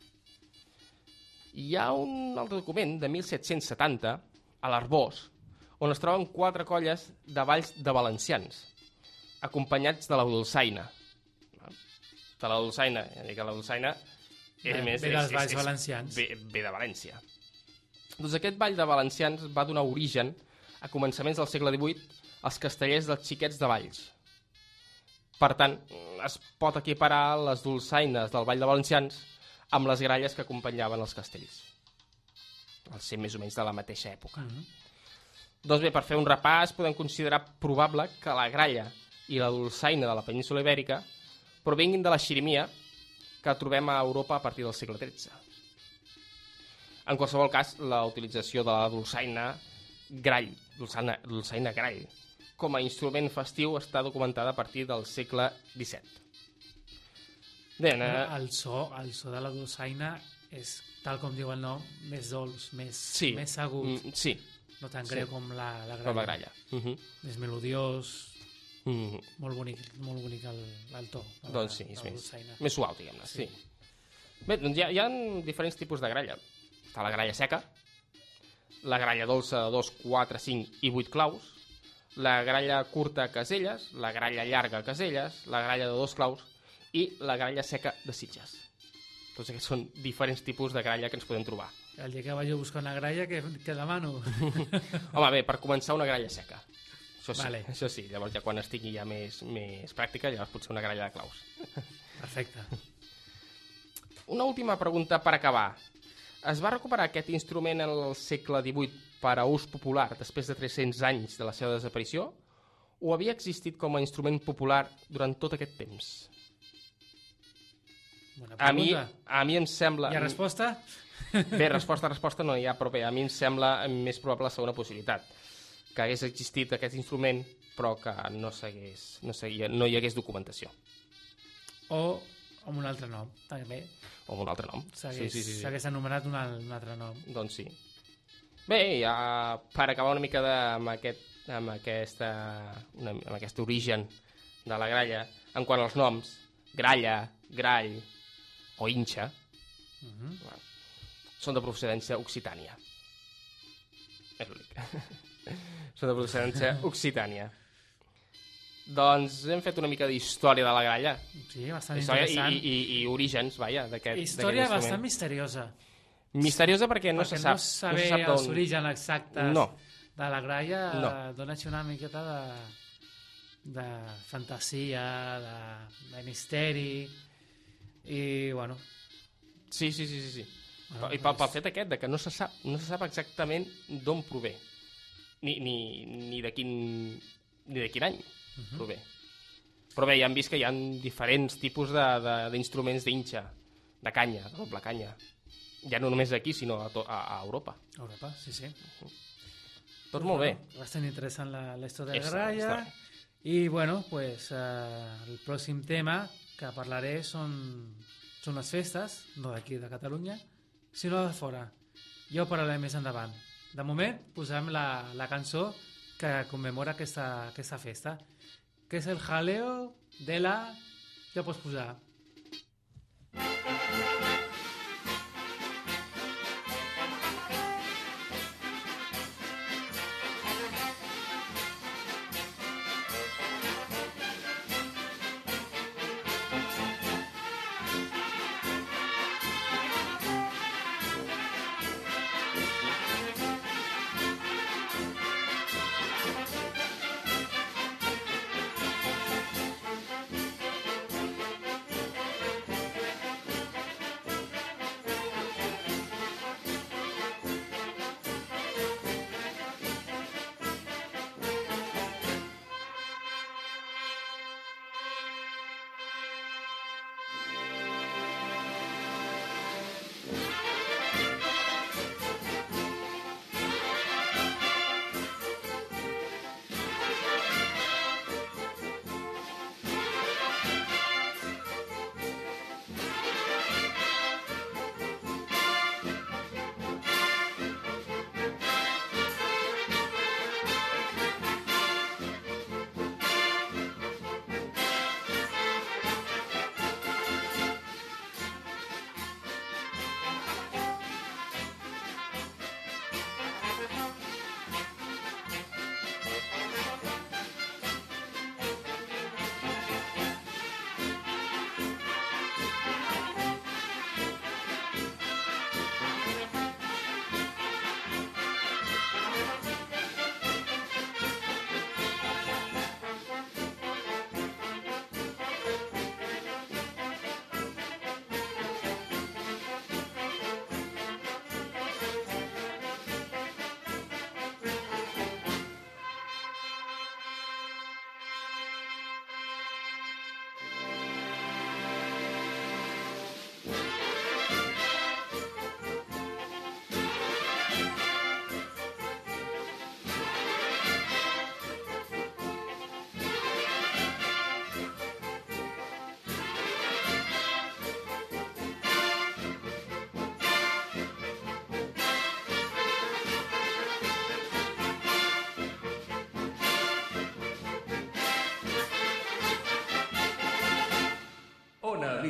Hi ha un altre document de 1770, a l'Arbós, on es troben quatre colles de balls de valencians, acompanyats de la dolçaina. De la dolçaina, ja dic que la dolçaina és Ve- més... ve és- dels és- valencians. Ve, ve de València. Doncs aquest ball de valencians va donar origen, a començaments del segle XVIII, als castellers dels xiquets de Valls. Per tant, es pot equiparar les dolçaines del ball de valencians amb les gralles que acompanyaven els castells. Al ser més o menys de la mateixa època. Mhm. Doncs bé, per fer un repàs, podem considerar probable que la gralla i la dolçaina de la península ibèrica provinguin de la xirimia que trobem a Europa a partir del segle XIII. En qualsevol cas, la utilització de la dolçaina grall, dolçaina, dolçaina grall, com a instrument festiu està documentada a partir del segle XVII. Bé, eh, El so, el so de la dolçaina és, tal com diu el nom, més dolç, més, sí, més agut. mm, sí, no tan sí. greu com la, la gralla. com la gralla. Uh -huh. Més melodiós, Uh -huh. molt bonic, molt bonic el, el to. la- Doncs sí, és més, més suau, diguem-ne. Sí. Sí. sí. Bé, doncs hi ha, hi ha diferents tipus de gralla. Està la gralla seca, la gralla dolça de 2, 4, 5 i 8 claus, la gralla curta a caselles, la gralla llarga a caselles, la gralla de dos claus i la gralla seca de sitges. Tots aquests són diferents tipus de gralla que ens podem trobar. El dia que vaig a buscar una gralla, que, que demano? Home, bé, per començar una gralla seca. Això sí, Vale. això sí. Llavors ja quan estigui ja més, més pràctica, llavors potser una gralla de claus. Perfecte. Una última pregunta per acabar. Es va recuperar aquest instrument en el segle XVIII per a ús popular després de 300 anys de la seva desaparició o havia existit com a instrument popular durant tot aquest temps? A mi, a mi em sembla... Hi ha resposta? Bé, resposta, resposta no hi ha, però bé, a mi em sembla més probable la segona possibilitat. Que hagués existit aquest instrument, però que no, no, seguia, no hi hagués documentació. O amb un altre nom, també. O amb un altre nom. S'hagués sí, sí, sí. s'hagués anomenat un, un altre nom. Doncs sí. Bé, ja per acabar una mica de, amb, aquest, amb, aquesta, una, amb aquest origen de la gralla, en quant als noms, gralla, grall o inxa, Uh -huh. són de procedència occitània. És l'únic. són de procedència occitània. Doncs hem fet una mica d'història de la gralla. Sí, bastant Història interessant. i, i, i orígens, vaja, d'aquest Història bastant misteriosa. Misteriosa perquè no perquè se sap. no saber se sap els orígens exactes No. de la gralla No. dona una miqueta de, de fantasia, de, de misteri i, bueno... Sí, sí, sí, sí. sí. bueno I pel, pel fet aquest de que no se sap, no se sap exactament d'on prové, ni, ni, ni de quin ni de quin any Mhm. prové. Però bé, ja hem vist que hi ha diferents tipus de- de- d'instruments d'inxa, de canya, de doble canya. Ja no només aquí, sinó a, to, a, a Europa. Europa, sí, sí. Tot molt bé. Bastant interessant la, la història de gralla. bé. I, bueno, pues, eh, el pròxim tema que parlaré són, són les festes, no d'aquí de Catalunya, sinó de fora. Ja ho parlarem més endavant. De moment, posem la, la cançó que commemora aquesta, aquesta festa, que és el jaleo de la... Ja pots posar. Ona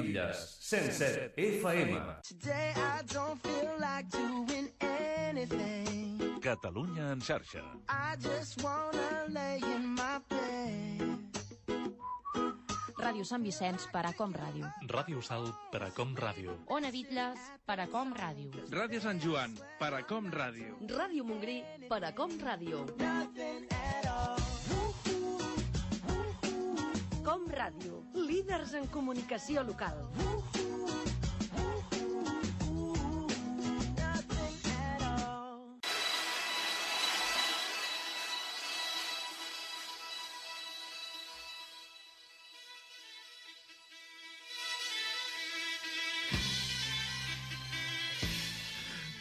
Villas, 107 FM. Today I don't feel like doing anything. Catalunya en xarxa. I just wanna lay in my bed. Ràdio Sant Vicenç per a Com Ràdio. Ràdio Salt per a Com Ràdio. Ona Bitlles per a Com Ràdio. Ràdio Sant Joan, per a Com Ràdio. Ràdio Montgrí, per a Com Ràdio. Ràdio, líders en comunicació local.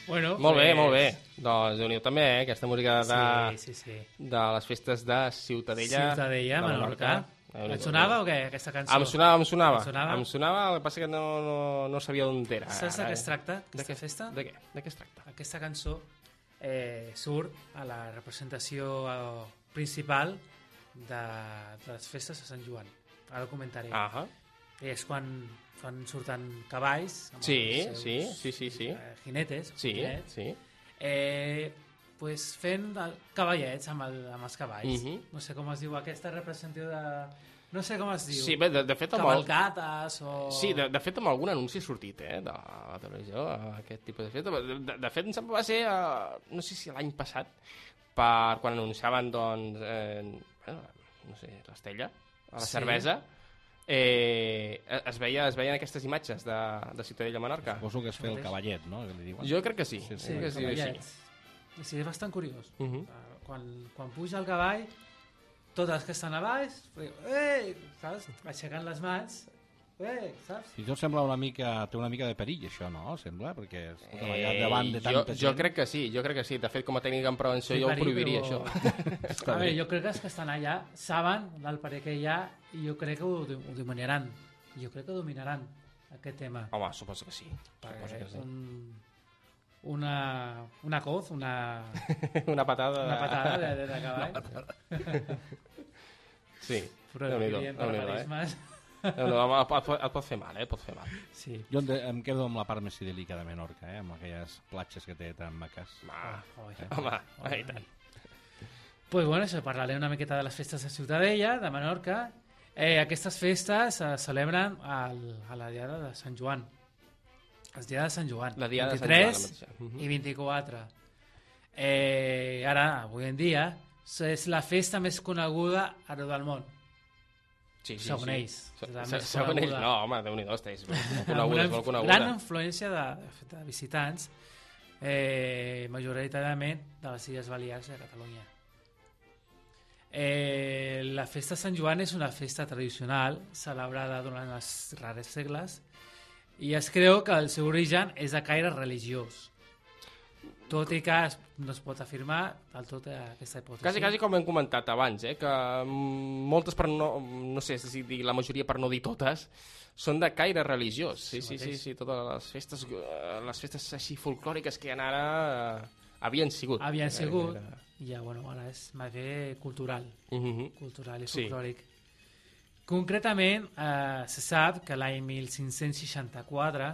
Bueno, Molt bé, molt bé. Doncs déu nhi també, eh? Aquesta música de, Sí, sí, sí. de les festes de Ciutadella. Ciutadella, de Menorca. Et sonava o què, aquesta cançó? Em sonava, em sonava. Et sonava? Em sonava, el que passa que no, no, no sabia d'on era. Saps de què es tracta, De aquesta què? festa? De què? De què es tracta? Aquesta cançó eh, surt a la representació principal de, de les festes de Sant Joan. Ara ho comentaré. Ahà. És quan, quan surten cavalls amb Sí, els seus, sí, sí, sí, sí. Eh, jinetes, Sí, jinets, sí. eh, pues fent el- cavallets amb, el, amb els cavalls. Mhm. No sé com es diu aquesta representació de... No sé com es diu. Sí, bé, de, de fet... Amb el- Cavalcates o... Sí, de, de fet, amb algun anunci ha sortit, eh, de la televisió, aquest tipus de festa. De, de, de fet, em sembla va ser, eh, no sé si l'any passat, per quan anunciaven, doncs, eh, bueno, no sé, l'Estella, a la Sí. cervesa, eh, es, veia, es veien aquestes imatges de, de Ciutadella Menorca. Suposo que es fer el cavallet, no? Que li diuen. Jo crec que sí, Sí, sí, que sí, sí. Sí, és bastant curiós. Uh -huh. quan, quan puja el cavall, tots els que estan a baix, eh, saps? Aixecant les mans, eh, saps? I tot sembla una mica... Té una mica de perill, això, no? Sembla, perquè escolta, allà davant de Eh, jo, tanta jo gent... crec que sí, jo crec que sí. De fet, com a tècnic en prevenció Sí, jo ho perill, prohibiria, però- això. A veure, jo crec que els que estan allà saben del perill que hi ha i jo crec que ho, ho dominaran. Jo crec que dominaran aquest tema. Home, suposo que sí. Perquè Suposo que sí. un, una, una coz, una, una patada... una patada de, de, de cavall. Sí, Però Déu-n'hi-do, diríem Déu-n'hi-do, eh? Déu-n'hi-do, home, et, pot, et pot fer mal, eh? Pot fer mal. Sí. Jo em, quedo amb la part més idíl·lica de Menorca, eh? amb aquelles platges que té tan maques. Ah, oi. Eh? Home, i tant. Pues bueno, això, parlaré una miqueta de les festes de Ciutadella, de Menorca. Eh, aquestes festes se celebren al, a la diada de Sant Joan. Els diada de Sant Joan. La diada de Sant 23 Joan, mateixa. Mhm. i 24. Eh, ara, avui en dia, és la festa més coneguda arreu del món. Sí, sí, segons sí. ells. Se- és segons ells, no, home, Déu-n'hi-do, estàs molt coneguda, una és molt coneguda. gran influència de, de visitants, eh, majoritàriament de les Illes Balears i de Catalunya. Eh, la festa de Sant Joan és una festa tradicional celebrada durant els rares segles i es creu que el seu origen és de caire religiós tot i que es, no es pot afirmar del tot aquesta hipòtesi. Quasi, quasi com hem comentat abans, eh, que moltes, per no, no sé si dir la majoria per no dir totes, són de caire religiós. Sí, sí, sí, mateix. sí, totes les festes, eh, les festes així folclòriques que hi ha ara eh, havien sigut. Havien sigut, era- i ja, bueno, ara és més bé cultural, Mhm. cultural i Sí. Concretament, eh, se sap que l'any 1564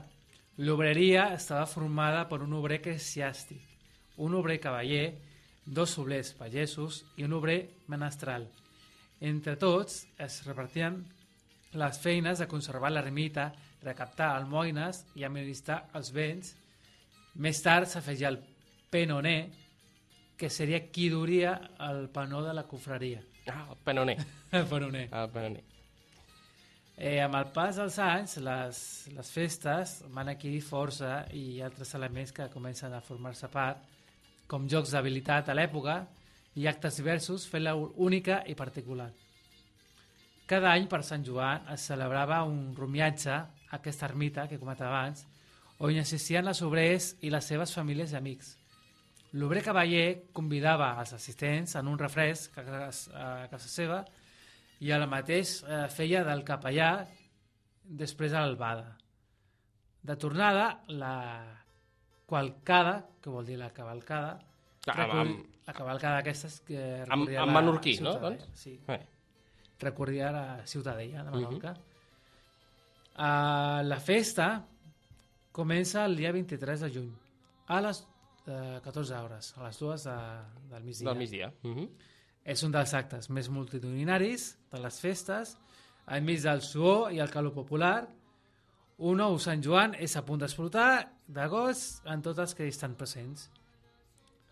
l'obreria estava formada per un obrer eclesiàstic, un obrer cavaller, dos obrers pagesos i un obrer menestral. Entre tots es repartien les feines de conservar l'ermita, recaptar almoines i administrar els béns. Més tard s'afegia el penoner, que seria qui duria el panó de la confraria. Ah, el penoner. El penoner. El penoner. Eh, amb el pas dels anys, les, les festes van adquirir força i altres elements que comencen a formar-se part, com jocs d'habilitat a l'època i actes diversos fent-la única i particular. Cada any per Sant Joan es celebrava un rumiatge a aquesta ermita que comentava abans, on assistien les obrers i les seves famílies i amics. L'obrer cavaller convidava els assistents en un refresc a casa seva i el mateix eh, feia del capellà després a l'albada. De tornada, la qualcada, que vol dir la cavalcada, Clar, recorri- amb- la cavalcada aquestes que Amb, amb menorquí, no? Doncs? Sí, Eh. recorria la Ciutadella de Mhm. Menorca. uh, la festa comença el dia 23 de juny, a les eh, 14 hores, a les 2 de, del migdia. Del migdia. Mhm. És un dels actes més multitudinaris de les festes, enmig del suor i el calor popular. Un nou Sant Joan és a punt d'explotar de goig en tots els que hi estan presents.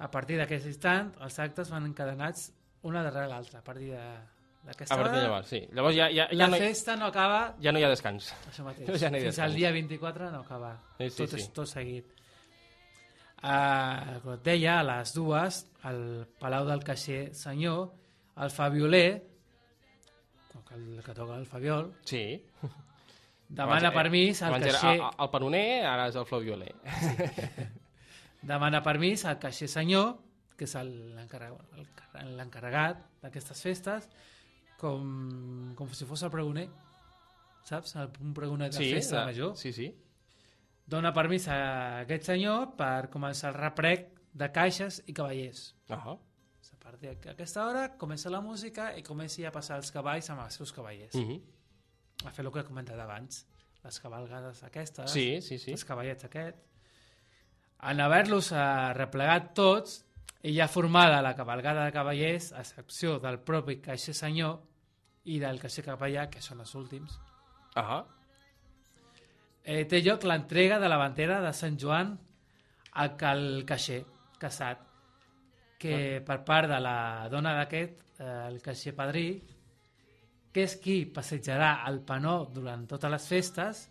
A partir d'aquest instant, els actes van encadenats una darrere l'altra. A partir de- d'aquesta A partir de hora, llavors, sí. Llavors ja, ja, ja, la no, hi- festa no acaba ja no hi ha descans. això mateix. Ja no hi ha Fins al dia 24 no acaba. Sí, sí, tot, és, sí. tot seguit. Uh, com et deia, a les dues, al Palau del Caixer Senyor, el Fabioler, el que toca el Fabiol, Sí. demana Abans, eh, permís al abans era caixer... El, penoner, ara és el flavioler. demana permís al caixer senyor, que és l'encarregat d'aquestes festes, com, com si fos el pregoner, saps? El, un pregoner de Sí, festa de- major. sí, sí. Dona permís a aquest senyor per començar el reprec de caixes i cavallers. Ah A partir d'aquesta hora comença la música i comença a passar els cavalls amb els seus cavallers. Mhm. A fer el que he comentat abans. Les cavalgades aquestes, Sí, sí, sí. els cavallets aquests. En haver-los eh, replegat tots i ja formada la cavalgada de cavallers, a excepció del propi caixer senyor i del caixer capellà, que són els últims, Ah eh, té lloc l'entrega de la bandera de Sant Joan al cal caixer casat, que per part de la dona d'aquest, eh, el caixer padrí, que és qui passejarà el panó durant totes les festes,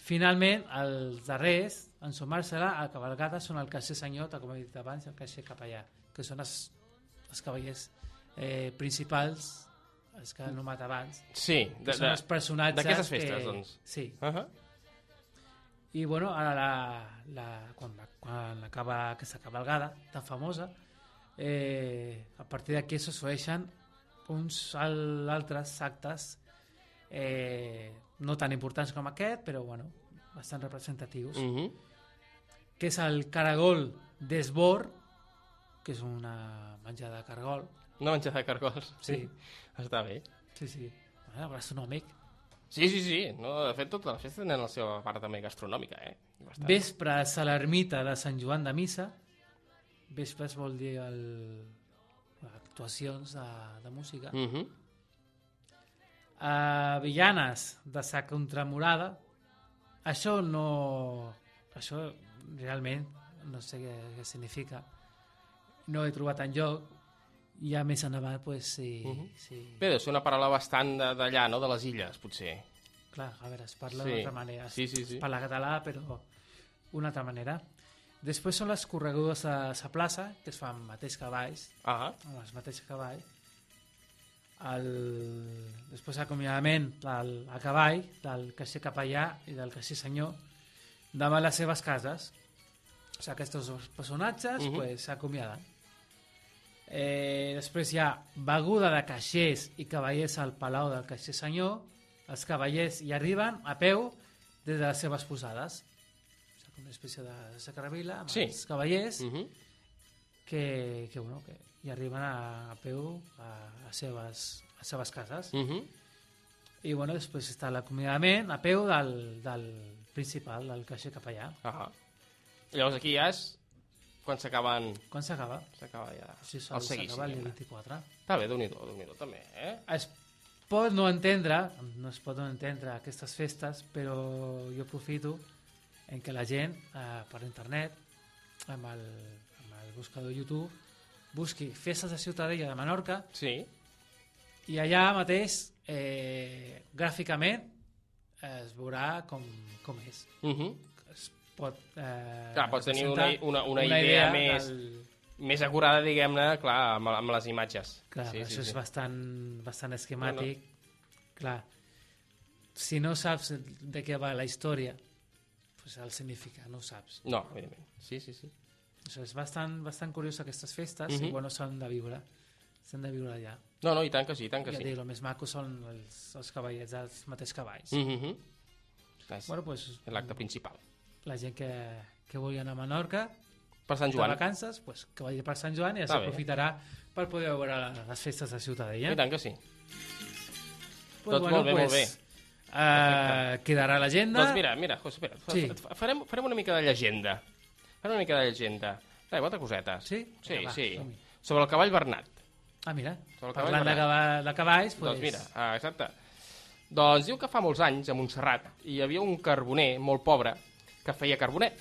finalment els darrers en sumar-se-la a cavalgada són el caixer senyor, com he dit abans, i el caixer capellà, que són els, els cavallers eh, principals, els que he anomenat abans, Sí, que de- són de- els personatges d'aquestes festes, que... doncs. Sí. Uh -huh. I bueno, ara la, la, quan, quan acaba aquesta cabalgada tan famosa, eh, a partir d'aquí s'assoleixen uns al, altres actes eh, no tan importants com aquest, però bueno, bastant representatius. Mhm. que és el caragol d'esbor, que és una menjada de cargol. Una menjada de cargols. Sí. Està bé. Sí, sí. Bueno, gastronòmic. Sí, sí, sí. No, de fet, totes les festes tenen la seva part també gastronòmica, eh? Bastant. Vespres a l'ermita de Sant Joan de Missa. Vespres vol dir el... actuacions de, de música. Mm -hmm. A Villanes de Sa Contramurada. Això no... Això realment no sé què, què significa. No he trobat en lloc. I a més endavant, pues, sí, Mm -hmm. sí. Bé, deu ser una paraula bastant d'allà, no? De les illes, potser. Clar, a veure, es parla Sí. d'altra manera. Sí, sí, sí. Es parla català, però una altra manera. Després són les corregudes a la plaça, que es fan amb mateix cavalls, Ah. amb els mateixos cavalls. El... Després l'acomiadament del a cavall, del caixer capellà i del caixer senyor, davant les seves cases. O sigui, aquests dos personatges Mhm. pues, s'acomiaden. Eh, després hi ha beguda de caixers i cavallers al palau del caixer senyor. Els cavallers hi arriben a peu des de les seves posades. Una espècie de sacarravila amb Sí. els cavallers Mm -hmm. que, que, bueno, que hi arriben a, a peu a, a, seves, a seves cases. Mm -hmm. I bueno, després està l'acomiadament a peu del, del principal, del caixer capellà. Ah. Llavors aquí ja és quan s'acaben... Quan s'acaba? S'acaba ja. Sí, sol s'acaba el dia diguem-ne. 24. Està bé, déu nhi déu també, eh? Es pot no entendre, no es pot no entendre aquestes festes, però jo aprofito en què la gent, eh, per internet, amb el, amb el buscador YouTube, busqui festes de Ciutadella de Menorca Sí. i allà mateix, eh, gràficament, es veurà com, com és. Mm -hmm. Pot, eh, Clar, pots tenir una, presentar una, una, idea, més, del- més acurada, diguem-ne, clar, amb, amb les imatges. Clar, sí, això sí, és sí. bastant, bastant esquemàtic. Clar, si no saps de què va la història, pues el significat no ho saps. No, evidentment. Sí, sí, sí. Això és bastant, bastant curiós aquestes festes Mhm. i bueno, s'han de viure. S'han de viure allà. No, no, i tant que sí, i tant que ja sí. dic, el més maco són els, els cavallets dels mateixos cavalls. Mm -hmm. Bueno, pues, l'acte principal. La gent que, que vulgui anar a Menorca Per Sant de Joan. vacances, pues, que vagi per Sant Joan i ja s'aprofitarà per poder veure les festes de Ciutadella. I tant que sí. Pues, Tot molt bé, molt bé. Uh, quedarà l'agenda. Doncs mira, mira, José, espera, Sí. fa- farem, farem una mica de llegenda. Farem una mica de llegenda. Rai, quatre cosetes. Sí? Sí, Vinga, va, sí. Sobre el cavall Bernat. Ah, mira, Sobre el cavall parlant de, Bernat. de cavalls, pues, Doncs mira, ah, exacte. Doncs diu que fa molts anys, a Montserrat, hi havia un carboner molt pobre que feia carbonet.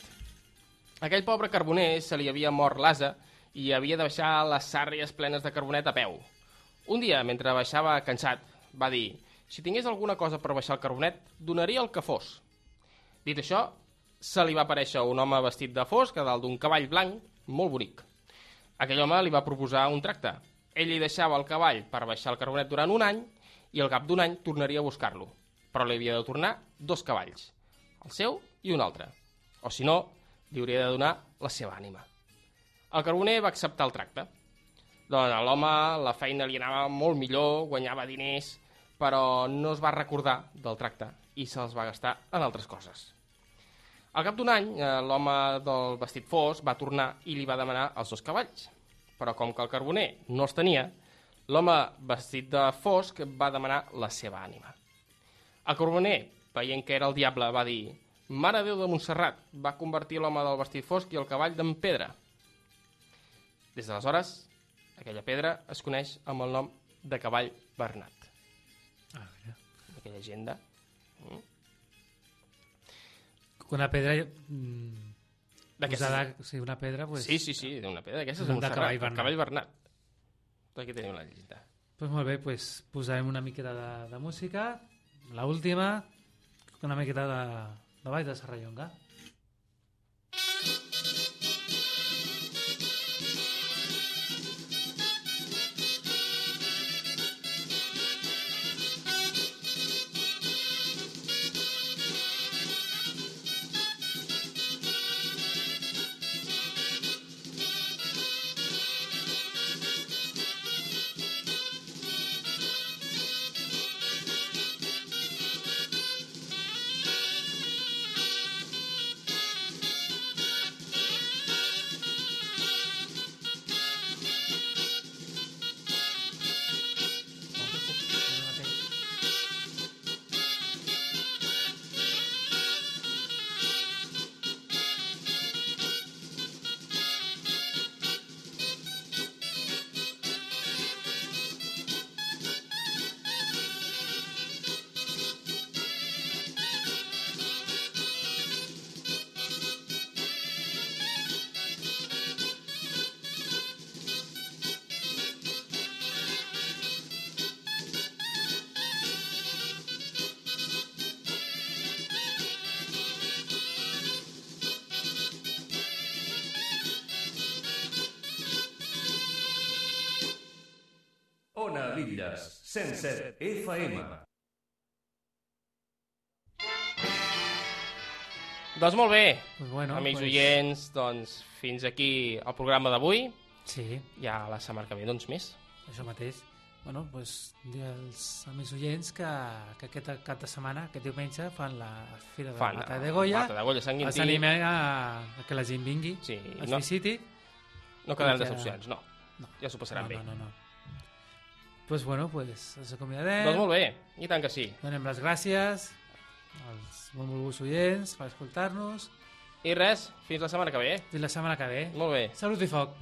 Aquell pobre carboner se li havia mort l'asa i havia de baixar les sàrries plenes de carbonet a peu. Un dia, mentre baixava cansat, va dir si tingués alguna cosa per baixar el carbonet, donaria el que fos. Dit això, se li va aparèixer un home vestit de fosc a dalt d'un cavall blanc molt bonic. Aquell home li va proposar un tracte. Ell li deixava el cavall per baixar el carbonet durant un any i al cap d'un any tornaria a buscar-lo. Però li havia de tornar dos cavalls, el seu i un altre. O si no, li hauria de donar la seva ànima. El carboner va acceptar el tracte. Doncs a l'home la feina li anava molt millor, guanyava diners, però no es va recordar del tracte i se'ls va gastar en altres coses. Al cap d'un any, eh, l'home del vestit fos va tornar i li va demanar els dos cavalls. Però com que el carboner no els tenia, l'home vestit de fosc va demanar la seva ànima. El carboner, veient que era el diable, va dir Mare Déu de Montserrat, va convertir l'home del vestit fosc i el cavall d'en pedra. Des d'aleshores, aquella pedra es coneix amb el nom de cavall Bernat. Ah, mira. Aquella llegenda. Mm. Una pedra... Mm, posada, sí, una pedra, pues... Sí, sí, sí, una pedra d'aquestes de de Montserrat, cavall Bernat. cavall Bernat. Aquí tenim la llegenda. Pues molt bé, pues posarem una miqueta de, de música, la última, una miqueta de, de baix de Serrallonga. Bitlles, 107 FM. Doncs molt bé, Pues bueno, amics pues- oients, doncs fins aquí el programa d'avui. Sí. Ja la setmana que ve, doncs més. Això mateix. Bueno, doncs, dir als amics oients que, que aquest cap de setmana, aquest diumenge, fan la Fira de Fan, Mata de Goya. Mata de Goya, Sant Quintí. Els animem a, a que la gent vingui, Sí, es no- visiti. No quedaran decepcions, no. No. Ja s'ho passaran no, bé. No, no, no. Pues bueno, pues ens acomiadem. Doncs molt bé, i tant que sí. Donem les gràcies als benvolguts oients per escoltar-nos. I res, fins la setmana que ve. Fins la setmana que ve. Molt bé. Salut i foc.